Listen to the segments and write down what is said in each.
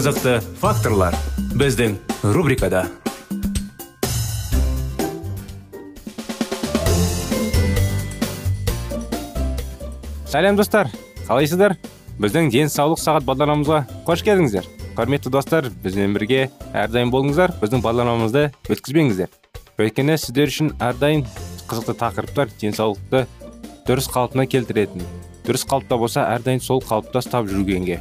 Қызықты факторлар біздің рубрикада. Сәлем достар. Қалайсыздар? Біздің денсаулық сағат бағдарламамызға қош келдіңіздер. Құрметті достар бізбен бірге әрдайым болыңыздар. Біздің бағдарламамызды өткізбеңіздер. Өйткені сіздер үшін әрдайым қызықты тақырыптар денсаулықты дұрыс қалпына келтіретін дұрыс қалыпта болса әрдайым сол қалыпта ұстап жүргенге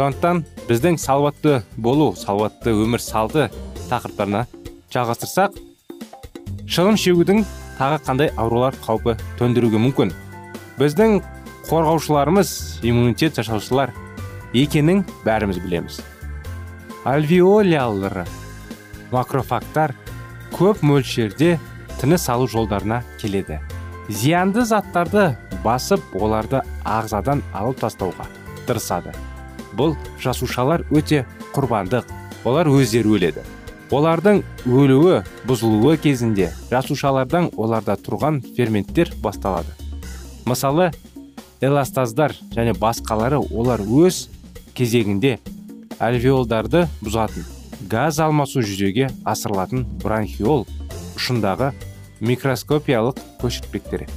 сондықтан біздің салауатты болу салауатты өмір салты тақырыптарына жалғастырсақ шылым шегудің тағы қандай аурулар қаупі төндіруге мүмкін? Біздің қорғаушыларымыз иммунитет жасаушылар екенін бәріміз білеміз. Альвеолялары макрофагтар көп мөлшерде тыныс алу жолдарына келеді. Зиянды заттарды басып оларды ағзадан алып тастауға тырысады. Бұл жасушалар өте құрбандық. Олар өздері өледі. Олардың өлуі бұзылуы кезінде жасушалардан оларда тұрған ферменттер басталады. Мысалы эластаздар және басқалары олар өз кезегінде альвеолдарды бұзатын газ алмасу жүзеге асырылатын бронхиол ұшындағы микроскопиялық көшіртпектері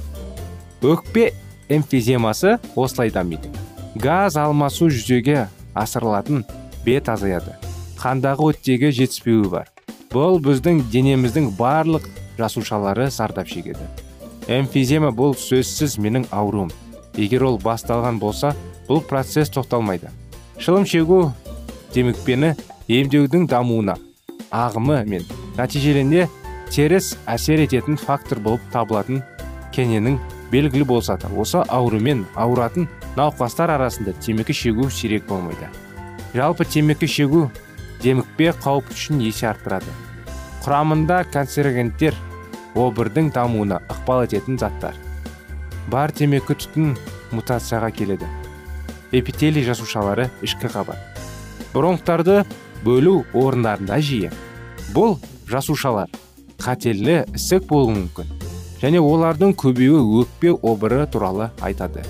өкпе эмфиземасы осылай дамиды. Газ алмасу жүзеге асырылатын бет азаяды. Қандағы оттегі жетіспеуі бар. Бұл біздің денеміздің барлық жасушалары зардап шегеді. Эмфизема бұл сөзсіз менің ауруым. Егер ол басталған болса бұл процесс тоқталмайды. Шылым шегу демікпені емдеудің дамуына ағымы мен нәтижелінде теріс әсер ететін фактор болып табылатын кененің белгілі болса да осы аурумен ауыратын науқастар арасында темекі шегу сирек болмайды. Жалпы темекі шегу демікпе қауіп үшін есе арттырады. Құрамында канцерогендер обырдың дамуына ықпал ететін заттар. Бар темекі түтін мутацияға келеді. Эпителий жасушалары ішкі қабат. Бронхтарды бөлу орындарында жиі. Бұл жасушалар қатерлі ісік болуы мүмкін және олардың көбеюі өкпе обыры туралы айтады.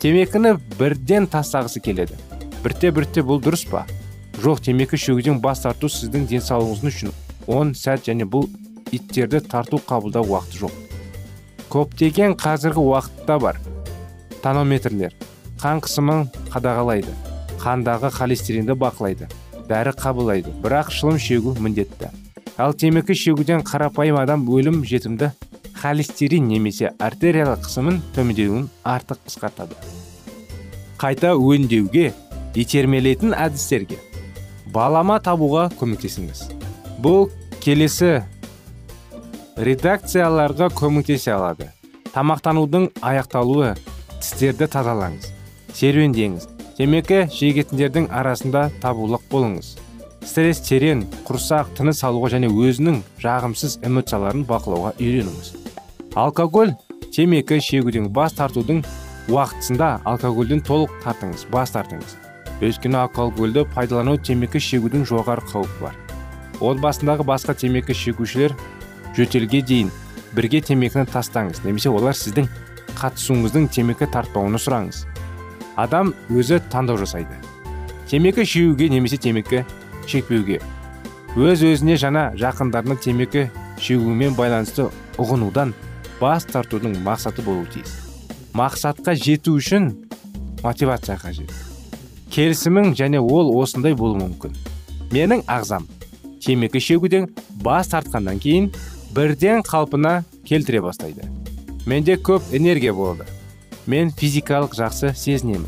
Темекіні бірден тастағысы келеді. Бірте бірте бұл дұрыс па? Жоқ темекі шегуден бас тарту сіздің денсаулығыңыз үшін он сәт және бұл иттерді тарту қабылдау уақыты жоқ. Көптеген қазіргі уақытта бар. Тонометрлер қан қысымын қадағалайды қандағы холестеринді бақылайды дәрі қабылдайды. Бірақ шылым шегу міндетті. Ал темекі шегуден қарапайым адам өлім жетімді холестерин немесе артериялық қысымын төмендеуін артық қысқартады. Қайта өңдеуге итермелейтін әдістерге балама табуға көмектесіңіз. Бұл келесі редакцияларға көмектесе алады. Тамақтанудың аяқталуы тістерді тазалаңыз серуендеңіз. Темекі шегетіндердің арасында табулық болыңыз. Стресс терең құрсақ тыныс алуға және өзінің жағымсыз эмоцияларын бақылауға үйреніңіз. Алкоголь темекі шегуден бас тартудың уақытысында алкогольден толық тартыңыз бас тартыңыз. Өйткені алкогольді пайдалану темекі шегудің жоғары қаупі бар. Отбасындағы басқа темекі шегушілер жөтелге дейін бірге темекіні тастаңыз немесе олар сіздің қатысуыңыздың темекі тартпауын сұраңыз. Адам өзі таңдау жасайды. Темекі шегуге немесе темекі шекпеуге өз өзіне жана жақындарына темекі шегумен байланысты ұғынудан бас тартудың мақсаты болуы тиіс. Мақсатқа жету үшін мотивация қажет. Келісімің және ол осындай болуы мүмкін. Менің ағзам темекі шегуден бас тартқаннан кейін бірден қалпына келтіре бастайды. Менде көп энергия болады мен физикалық жақсы сезінемін.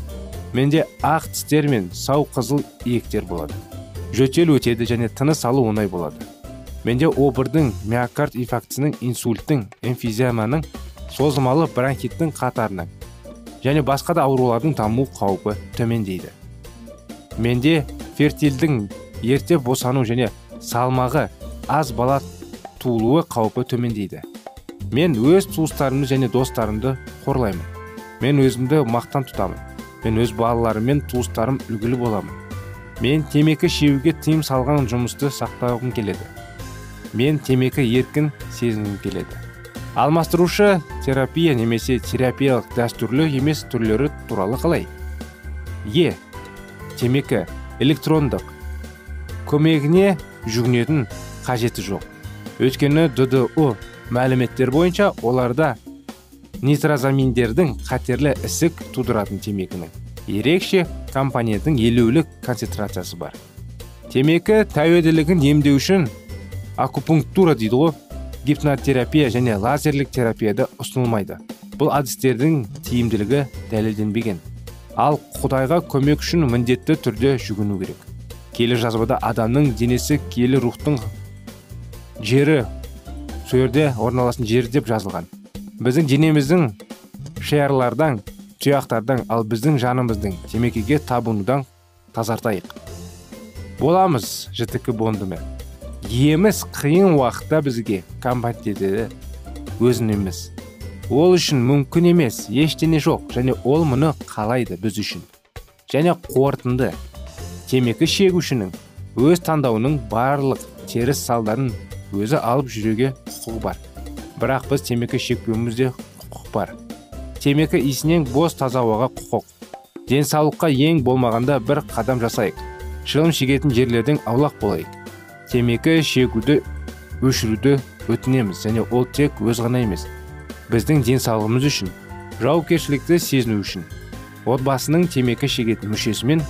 Менде ақ тістер мен сау қызыл иектер болады. Жөтел өтеді және тыныс алу оңай болады. Менде обырдың миокард инфарктісінің инсульттің эмфиземаның созылмалы бронхиттің қатарынан және басқа да аурулардың даму қаупі төмендейді. Менде фертильдің ерте босану және салмағы аз бала туылуы қаупі төмендейді. Мен өз туыстарымды және достарымды қорлаймын. Мен өзімді мақтан тұтамын. Мен өз балаларым мен туыстарым үлгілі боламын. Мен темекі шеуге тыйым салған жұмысты сақтағым келеді. Мен темекі еркін сезінгім келеді. Алмастырушы терапия немесе терапиялық дәстүрлі емес түрлері туралы қалай? Е. Темекі электрондық. Көмегіне жүгінетін қажеті жоқ. Өйткені ддо мәліметтер бойынша оларда нитрозаминдердің қатерлі ісік тудыратын темекінің. Ерекше компоненттің елеулі концентрациясы бар. Темекі тәуелділігін емдеу үшін акупунктура дейді ғой. Гипнотерапия және лазерлік терапияда ұсынылмайды. Бұл әдістердің тиімділігі дәлелденбеген. Ал құдайға көмек үшін міндетті түрде жүгіну керек. Келі жазбада адамның денесі киелі рухтың жері жерде орналасқан жері деп жазылған. Біздің денеміздің шиярлардан тұяқтардан ал біздің жанымыздың темекіге табынудан тазартайық. Боламыз жітікі бондыны еміз қиын уақытта бізге компетеді өзін емес. Ол үшін мүмкін емес ештеңе жоқ. Және ол мұны қалайды біз үшін. Және қорытынды. Темекі шегушінің өз таңдауының барлық теріс салдарын өзі алып жүруге құқығы бар. Бірақ біз темекі шекпеуімізде құқық бар. Темекі иісінен бос таза ауаға құқық. Денсаулыққа ең болмағанда бір қадам жасайық. Шылым шегетін жерлерден аулақ болайық. Темекі шегуді өшіруді өтінеміз. Және ол тек өз ғана емес біздің денсаулығымыз үшін жауапкершілікті сезіну үшін отбасының темекі шегетін мүшесімен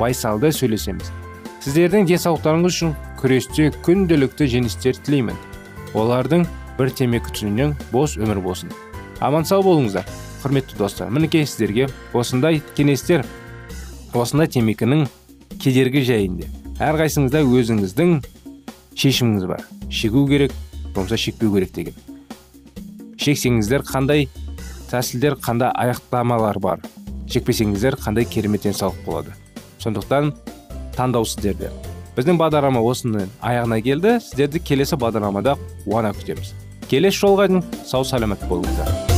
байсалды сөйлесеміз. Сіздердің денсаулықтарыңыз үшін күресте күнделікті жеңістер тілеймін. Олардың бір темекі түтінінен бос өмір болсын. Аман сау болыңыздар. Құрметті достар мінекей сіздерге осындай кеңестер осындай темекінің кедергі жайында әрқайсыңызда өзіңіздің шешіміңіз бар. Шегу керек болмаса шекпеу керек деген. Шексеңіздер қандай тәсілдер қандай аяқтамалар бар. Шекпесеңіздер қандай керемет денсаулық болады. Сондықтан таңдау сіздерде. Біздің бағдарлама осының аяғына келді. Сіздерді келесі бағдарламада қуана күтеміз. Келесі жолға дейін сау саламат болыңыздар.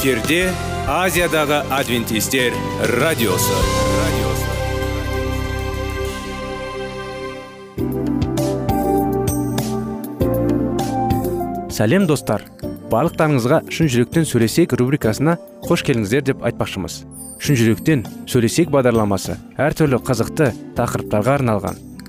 эфирде азиядағы адвентистер радиосы. Сәлем достар. Барлықтарыңызға шын жүректен сөйлесейік рубрикасына қош келдіңіздер деп айтпақшымыз. Шын жүректен сөйлесейік бағдарламасы әртүрлі қызықты тақырыптарға арналған.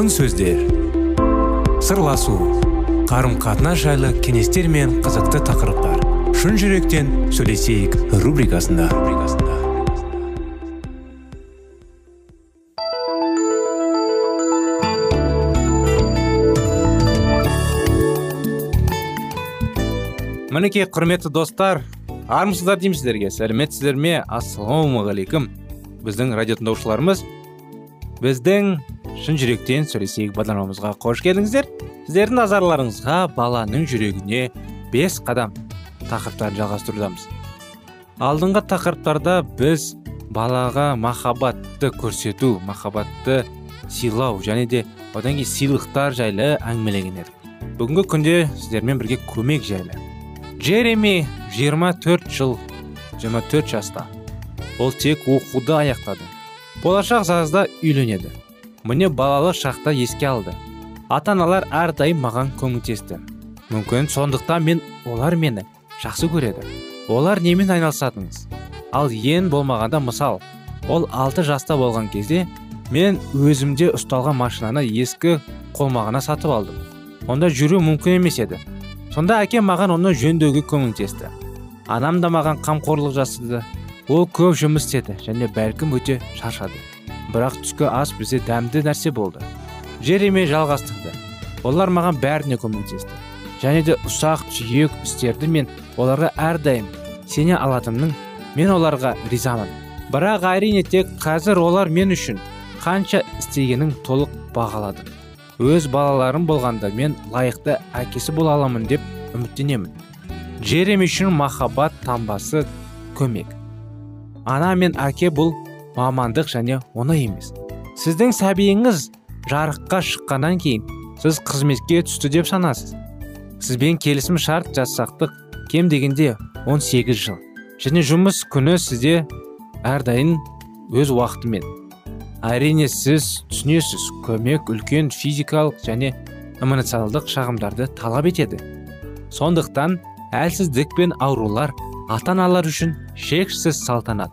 Алтын сөздер. Сырласу қарым қатынас жайлы кеңестер мен қызықты тақырыптар. Шын жүректен сөйлесейік рубрикасында. Мінекей құрметті достар армысыздар деймін сіздерге сәлеметсіздер ме? Ассалаумағалейкум. Біздің радио тыңдаушыларымыз біздің шын жүректен сөйлесейік бағдарламамызға. Қош келдіңіздер. Сіздердің назарларыңызға баланың жүрегіне бес қадам тақырыптарын жалғастырудамыз. Алдыңғы тақырыптарда біз балаға махаббатты көрсету махаббатты сыйлау және де одан кейін сыйлықтар жайлы әңгімелеген едік. Бүгінгі күнде сіздермен бірге көмек жайлы. Джереми 24 жыл 24 жаста. Ол тек оқуды аяқтады. Болашақ жазда үйленеді. Міне балалық шақта еске алды. Ата аналар әрдайым маған көмектесті. Мүмкін сондықтан мен олар мені жақсы көреді. Олар немен айналысатыңыз ал ең болмағанда мысал ол 6 жаста болған кезде мен өзімде ұсталған машинаны ескі қолмағына сатып алдым. Онда жүру мүмкін емес еді. Сонда әкем маған оны жөндеуге көмектесті. Анам да маған қамқорлық жасады ол көп жұмыс істеді және бәлкім өте шаршады. Бірақ түскі ас бізде дәмді нәрсе болды. Жереме жалғастырды. Олар маған бәріне көмектесті. Және де ұсақ түйек істерді мен оларға әрдайым сене алатынмын. Мен оларға ризамын. Бірақ әрине тек қазір олар мен үшін қанша істегенін толық бағаладым өз балаларым болғанда мен лайықты әкесі бола аламын деп үміттенемін. Джереми үшін махаббат таңбасы көмек. Ана мен әке бұл мамандық және оңай емес. Сіздің сәбиіңіз жарыққа шыққаннан кейін сіз қызметке түсті деп санасыз. Сізбен келісім шарт жасақтық кем дегенде 18 жыл. Және жұмыс күні сізде әрдайым өз уақытымен. Әрине сіз түсінесіз көмек үлкен физикалық және эмоционалдық шағымдарды талап етеді. Сондықтан әлсіздік пен аурулар ата аналар үшін шексіз салтанат.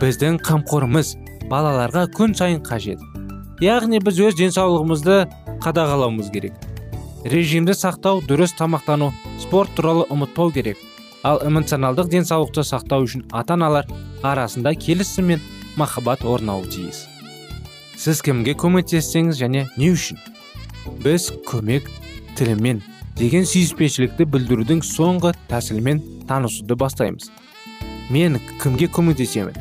Біздің қамқорымыз балаларға күн сайын қажет. Яғни біз өз денсаулығымызды қадағалауымыз керек. Режимді сақтау дұрыс тамақтану спорт туралы ұмытпау керек. Ал эмоционалдық денсаулықты сақтау үшін ата аналар арасында келісім мен махаббат орнауы тиіс. Сіз кімге көмектессеңіз және не үшін? Біз көмек тілімен деген сүйіспеншілікті білдірудің соңғы тәсілімен танысуды бастаймыз. Мен кімге көмектесемін?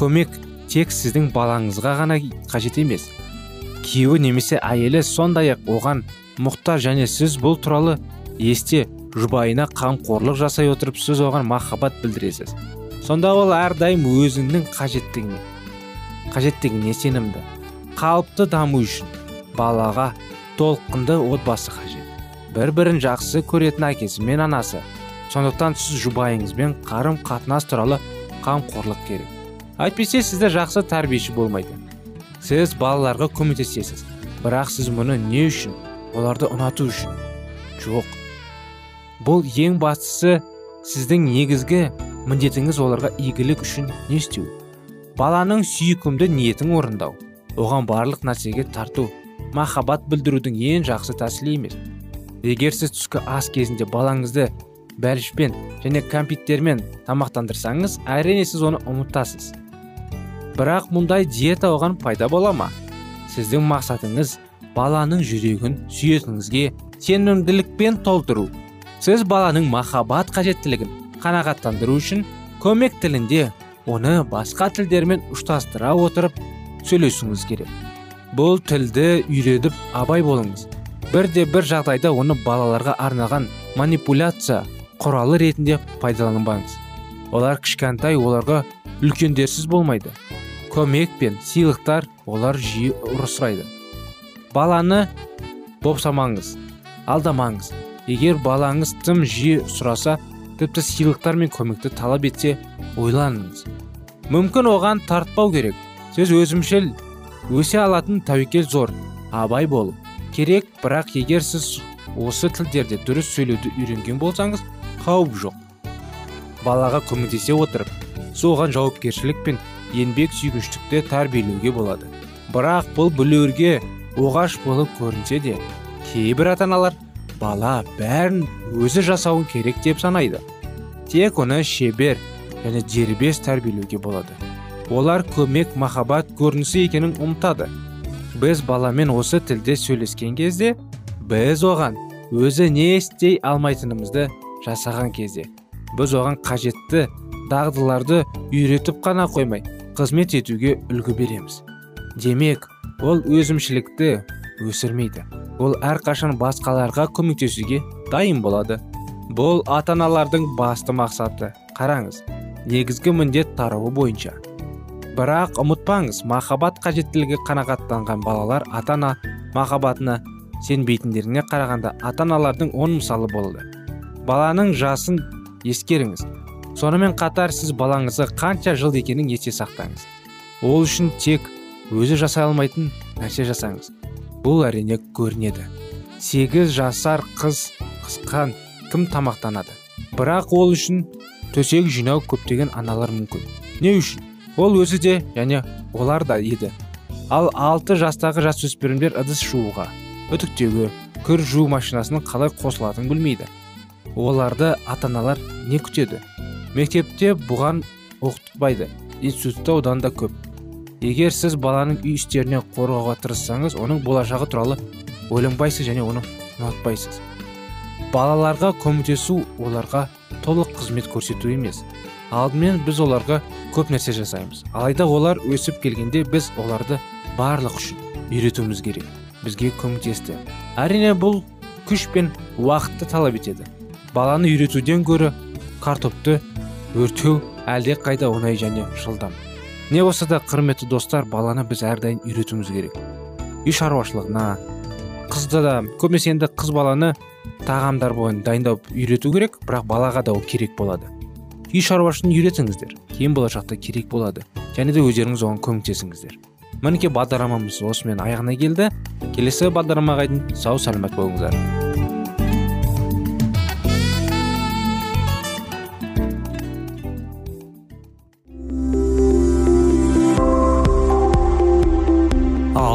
Көмек тек сіздің балаңызға ғана қажет емес. Күйеуі немесе әйелі сондай ақ оған мұқтаж және сіз бұл туралы есте жұбайына қамқорлық жасай отырып сіз оған махаббат білдіресіз. Сонда ол әрдайым өзінің қажеттігіне қажеттігіне сенімді. Қалыпты даму үшін балаға толқынды отбасы қажет. Бір бірін жақсы көретін әкесі мен анасы. Сондықтан сіз жұбайыңызбен қарым қатынас туралы қамқорлық керек. Әйтпесе сізді жақсы тәрбиеші болмайды. Сіз балаларға көмектесесіз. Бірақ сіз мұны не үшін оларды ұнату үшін? Жоқ. Бұл ең бастысы сіздің негізгі міндетіңіз оларға игілік үшін не істеу. Баланың сүйкімді ниетін орындау. Оған барлық нәрсеге тарту. Махаббат білдірудің ең жақсы тәсілі емес. Егер сіз түскі ас кезінде балаңызды бәлішпен және кәмпиттермен тамақтандырсаңыз әрине сіз оны ұмытасыз. Бірақ мұндай диета оған пайда бола ма? Сіздің мақсатыңыз баланың жүрегін сүйетіңізге сенімділікпен толтыру. Сіз баланың махаббат қажеттілігін қанағаттандыру үшін көмек тілінде оны басқа тілдермен ұштастыра отырып сөйлесуіңіз керек. Бұл тілді үйретіп абай болыңыз. Бірде бір жағдайда оны балаларға арнаған манипуляция құралы ретінде пайдаланбаңыз. Олар кішкентай оларға үлкендерсіз болмайды. Көмек пен сыйлықтар олар жиі ұрысырайды. Баланы бопсамаңыз алдамаңыз. Егер балаңыз тым жиі сұраса тіпті сыйлықтар мен көмекті талап етсе ойланыңыз. Мүмкін оған тартпау керек. Сіз өзімшіл өсе алатын тәуекел зор абай болу керек. Бірақ егер сіз осы тілдерде дұрыс сөйлеуді үйренген болсаңыз қауіп жоқ. Балаға көмектесе отырып соған жауапкершілік пен еңбек сүйгіштікті тәрбиелеуге болады. Бірақ бұл біреуге оғаш болып көрінсе де кейбір ата аналар бала бәрін өзі жасауын керек деп санайды. Тек оны шебер және дербес тәрбиелеуге болады. Олар көмек махаббат көрінісі екенін ұмытады. Біз баламен осы тілде сөйлескен кезде біз оған өзі не істей алмайтынымызды жасаған кезде біз оған қажетті дағдыларды үйретіп қана қоймай қызмет етуге үлгі береміз. Демек ол өзімшілікті өсірмейді. Ол әрқашан басқаларға көмектесуге дайын болады. Бұл ата аналардың басты мақсаты қараңыз негізгі міндет тарауы бойынша. Бірақ ұмытпаңыз махаббат қажеттілігі қанағаттанған балалар ата ана махаббатына сенбейтіндеріне қарағанда ата аналардың он мысалы болды. Баланың жасын ескеріңіз. Сонымен қатар сіз балаңызға қанша жыл екенін есте сақтаңыз. Ол үшін тек өзі жасай алмайтын нәрсе жасаңыз. Бұл әрине көрінеді. Сегіз жасар қыз қысқан кім тамақтанады? Бірақ ол үшін төсек жинау көптеген аналар мүмкін. Не үшін? Ол өзі де және олар да еді. Ал алты жастағы жасөспірімдер ыдыс жууға үтіктеуге кір жуу машинасының қалай қосылатынын білмейді. Оларды ата аналар не күтеді? Мектепте бұған оқытпайды. Институтта одан да көп. Егер сіз баланың үй істеріне қорғауға тырыссаңыз оның болашағы туралы ойланбайсыз және оны ұнатпайсыз. Балаларға көмектесу оларға толық қызмет көрсету емес. Алдымен біз оларға көп нәрсе жасаймыз. Алайда олар өсіп келгенде біз оларды барлық үшін үйретуіміз керек. Бізге көмектесті. Әрине бұл күш пен уақытты талап етеді. Баланы үйретуден гөрі картопты өртеу әлде қайда оңай және жылдам. Не болса да құрметті достар баланы біз әрдайым үйретуіміз керек. Үй шаруашылығына қызды да көбінесе енді қыз баланы тағамдар бойын дайындап үйрету керек бірақ балаға да ол керек болады. Үй шаруашылығын үйретіңіздер кейін болашақта керек болады және де өздеріңіз оған көмектесіңіздер. Мінекей бағдарламамыз осымен аяғына келді. Келесі бағдарламаға дейін сау саламат болыңыздар.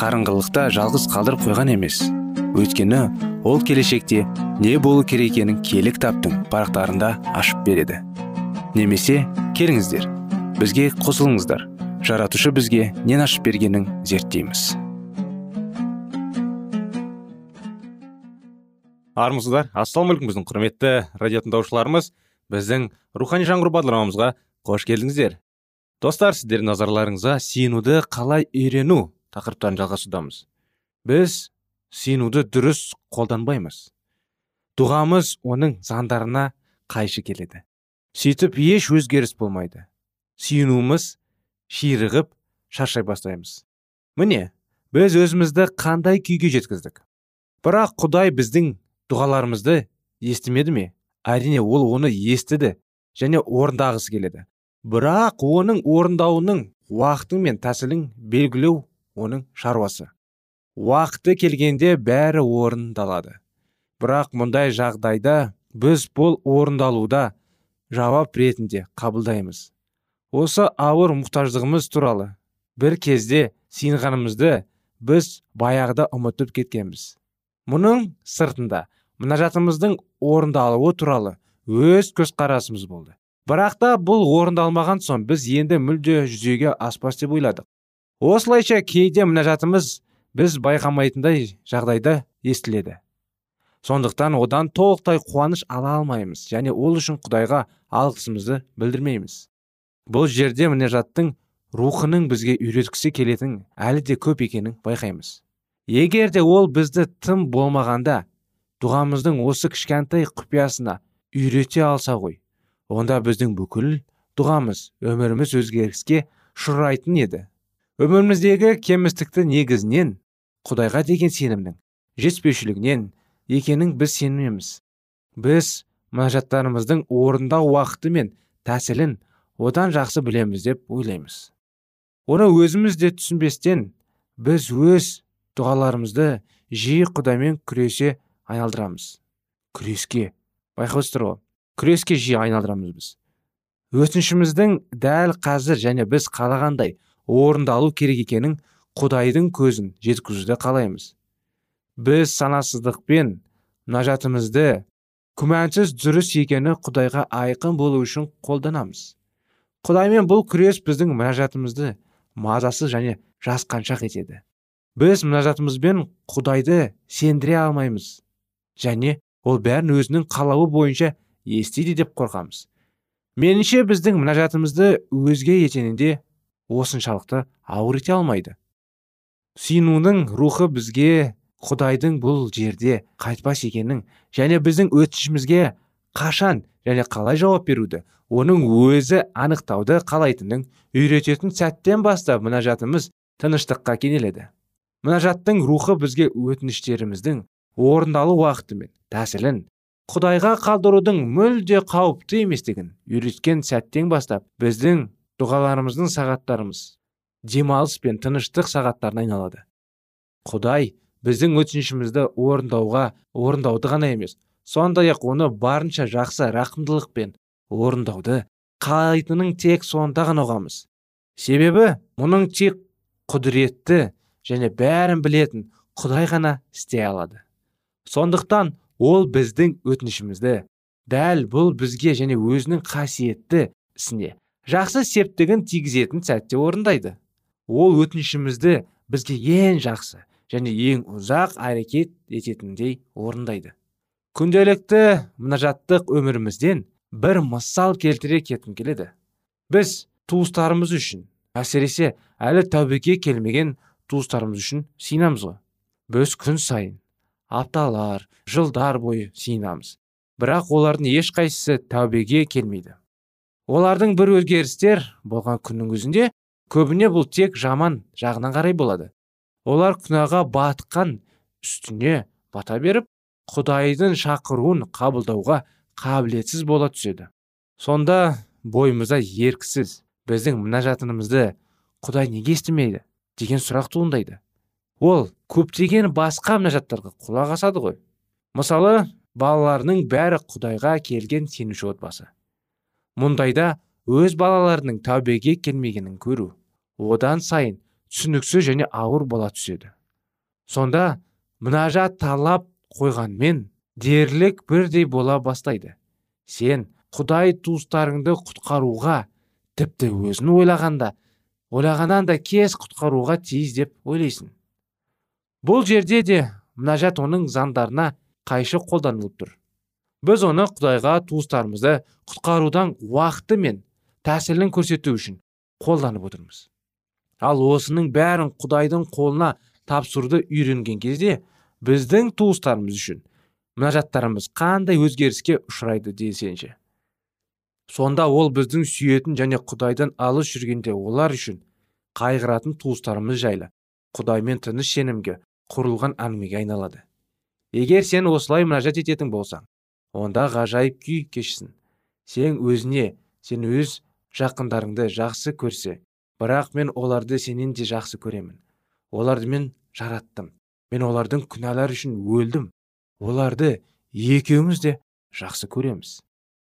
қарыңғылықта жалғыз қалдырып қойған емес. Өйткені ол келешекте не болу керек екенін таптың парақтарында ашып береді. Немесе келіңіздер бізге қосылыңыздар. Жаратушы бізге нен ашып бергенін зерттейміз. Армысыздар ассалаумағалейкум біздің құрметті радио тыңдаушыларымыз. Біздің рухани жаңғыру бағдарламамызға қош келдіңіздер. Достар сіздердің назарларыңызға сенуді қалай үйрену? Тақырыптарын жалғасудамыз біз сенуді дұрыс қолданбаймыз. Дұғамыз оның заңдарына қайшы келеді. Сөйтіп еш өзгеріс болмайды. Сүйінуіміз ширығып шаршай бастаймыз. Міне біз өзімізді қандай күйге жеткіздік? Бірақ құдай біздің дұғаларымызды естімеді ме? Әрине ол оны естіді және орындағысы келеді. Бірақ оның орындауының уақыты мен тәсілін белгілеу оның шаруасы. Уақыты келгенде бәрі орындалады. Бірақ мұндай жағдайда біз бұл орындалуда жауап ретінде қабылдаймыз. Осы ауыр мұқтаждығымыз туралы бір кезде сиынғанымызды біз баяғыда ұмытып кеткенбіз. Мұның сыртында мұнажатымыздың орындалуы туралы өз көзқарасымыз болды. Бірақ та бұл орындалмаған соң біз енді мүлде жүзеге аспас деп ойладық. Осылайша кейде мінәжатымыз біз байқамайтындай жағдайда естіледі. Сондықтан одан толықтай қуаныш ала алмаймыз және ол үшін құдайға алғысымызды білдірмейміз. Бұл жерде мінәжаттың рухының бізге үйреткісі келетін әлі де көп екенін байқаймыз. Егер де ол бізді тым болмағанда дұғамыздың осы кішкентай құпиясына үйрете алса ғой онда біздің бүкіл дұғамыз өміріміз өзгеріске ұшырайтын еді. Өміріміздегі кемістікті негізінен құдайға деген сенімнің жетіспеушілігінен екенін біз сенеміз біз мұнажаттарымыздың орындау уақыты мен тәсілін одан жақсы білеміз деп ойлаймыз. Оны өзіміз де түсінбестен біз өз дұғаларымызды жиі құдаймен күресе айналдырамыз. Күреске байқап ғой. Күреске жиі айналдырамыз біз. Өтінішіміздің дәл қазір және біз қалағандай орындалу керек екенін құдайдың көзін жеткізуді қалаймыз. Біз санасыздықпен мұнажатымызды күмәнсіз дұрыс екені құдайға айқын болу үшін қолданамыз. Құдаймен бұл күрес біздің мұнажатымызды мазасыз және жасқаншақ етеді. Біз мұнажатымызбен құдайды сендіре алмаймыз және ол бәрін өзінің қалауы бойынша естиді деп қорқамыз меніңше біздің мұнажатымызды өзге етенінде осыншалықты ауыр ете алмайды. Сүйінудің рухы бізге құдайдың бұл жерде қайтпас екенін және біздің өтінішімізге қашан және қалай жауап беруді оның өзі анықтауды қалайтынын үйрететін сәттен бастап мұнажатымыз тыныштыққа кенеледі. Мұнажаттың рухы бізге өтініштеріміздің орындалу уақыты мен тәсілін құдайға қалдырудың мүлде қауіпті еместігін үйреткен сәттен бастап біздің дұғаларымыздың сағаттарымыз. Демалыс пен тыныштық сағаттарына айналады. Құдай біздің өтінішімізді орындауға орындауды ғана емес сондай ақ оны барынша жақсы рақымдылықпен орындауды қалайтынын тек сонда ғана ұғамыз. Себебі мұның тек құдіретті және бәрін білетін құдай ғана істей алады. Сондықтан ол біздің өтінішімізді дәл бұл бізге және өзінің қасиетті ісіне жақсы септігін тигізетін сәтте орындайды. Ол өтінішімізді бізге ең жақсы және ең ұзақ әрекет ететіндей орындайды. Күнделікті мұнажаттық өмірімізден бір мысал келтіре кеткім келеді. Біз туыстарымыз үшін әсіресе әлі тәубеге келмеген туыстарымыз үшін сиынамыз ғой. Біз күн сайын апталар жылдар бойы сиынамыз бірақ олардың ешқайсысы тәубеге келмейді. Олардың бір өзгерістер болған күннің өзінде көбіне бұл тек жаман жағынан қарай болады. Олар күнәға батқан үстіне бата беріп құдайдың шақыруын қабылдауға қабілетсіз бола түседі. Сонда бойымызда еркісіз біздің мұнажатынымызды құдай неге естімейді деген сұрақ туындайды. Ол көптеген басқа мұнажаттарға құлақ асады ғой. Мысалы балаларының бәрі құдайға келген сенуші отбасы. Мұндайда өз балаларының тәубеге келмегенін көру одан сайын түсініксіз және ауыр бола түседі. Сонда мұнажат талап қойғанмен дерлік бірдей бола бастайды. Сен құдай туыстарыңды құтқаруға тіпті өзін ойлағанда ойлағаннан да кез құтқаруға тиіс деп ойлайсың. Бұл жерде де мұнажат оның заңдарына қайшы қолданылып тұр. Біз оны құдайға туыстарымызды құтқарудан уақыты мен тәсілін көрсету үшін қолданып отырмыз ал осының бәрін құдайдың қолына тапсыруды үйренген кезде біздің туыстарымыз үшін мұнажаттарымыз қандай өзгеріске ұшырайды десеңші сонда ол біздің сүйетін және құдайдан алыс жүргенде олар үшін қайғыратын туыстарымыз жайлы құдаймен тыныш сенімге құрылған әңгімеге айналады егер сен осылай мінәжат ететін болсаң онда ғажайып күй кешсін. Сен өзіне сен өз жақындарыңды жақсы көрсе бірақ мен оларды сенен де жақсы көремін. Оларды мен жараттым. Мен олардың күнәлары үшін өлдім. Оларды екеуміз де жақсы көреміз.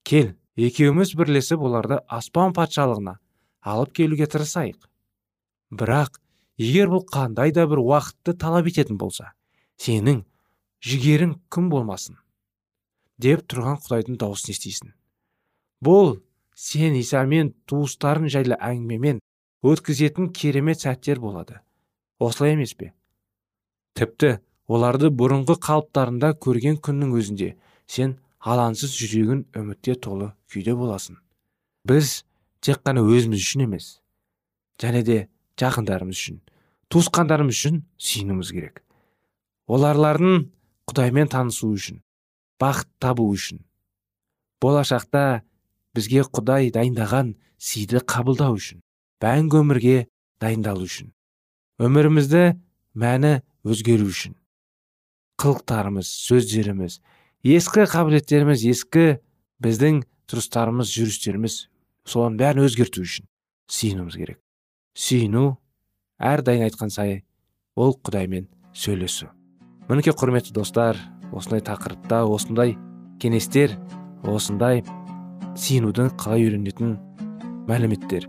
Кел екеуміз бірлесіп оларды аспан патшалығына алып келуге тырысайық. Бірақ егер бұл қандай да бір уақытты талап ететін болса сенің жігерің кім болмасын? Деп тұрған құдайдың дауысын естисің. Бұл сен исамен туыстарың жайлы әңгімемен өткізетін керемет сәттер болады. Осылай емес пе? Тіпті оларды бұрынғы қалыптарында көрген күннің өзінде сен алаңсыз жүрегін үмітте толы күйде боласың. Біз тек қана өзіміз үшін емес және де жақындарымыз үшін туысқандарымыз үшін сүйінуіміз керек. Оларлардың құдаймен танысу үшін. Бақыт табу үшін. Болашақта бізге құдай дайындаған сыйды қабылдау үшін мәңгі өмірге дайындалу үшін өмірімізді мәні өзгеру үшін. Қылықтарымыз сөздеріміз ескі қабілеттеріміз ескі біздің тұрыстарымыз жүрістеріміз соның бәрін өзгерту үшін сүйінуіміз керек. Сүйіну әрдайым айтқан сай ол құдаймен сөйлесу. Мінекей құрметті достар осындай тақырыпта осындай кеңестер осындай сүйінуді қалай үйренетін мәліметтер.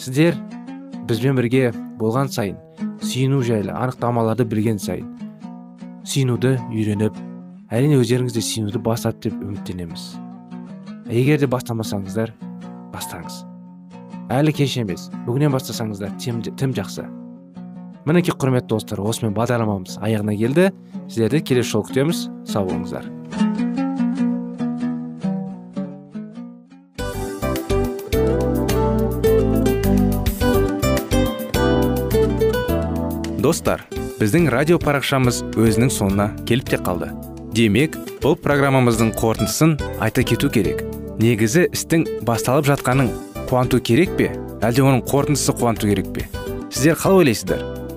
Сіздер бізбен бірге болған сайын сүйіну жайлы анықтамаларды білген сайын сүйінуді үйреніп әрине өздеріңіз де сүйінуді бастады деп үміттенеміз. Егер де бастамасаңыздар бастаңыз. Әлі кеш емес бүгіннен бастасаңыздар тем, тым жақсы. Мінекей құрметті достар осымен бағдарламамыз аяғына келді. Сіздерді келесі жолы күтеміз. Сау болыңыздар. Достар біздің радио парақшамыз өзінің соңына келіп те қалды. Демек бұл программамыздың қорытындысын айта кету керек. Негізі істің басталып жатқаның қуанту керек пе? Әлде оның қорытындысы қуанту керек пе? Сіздер қалай ойлайсыздар?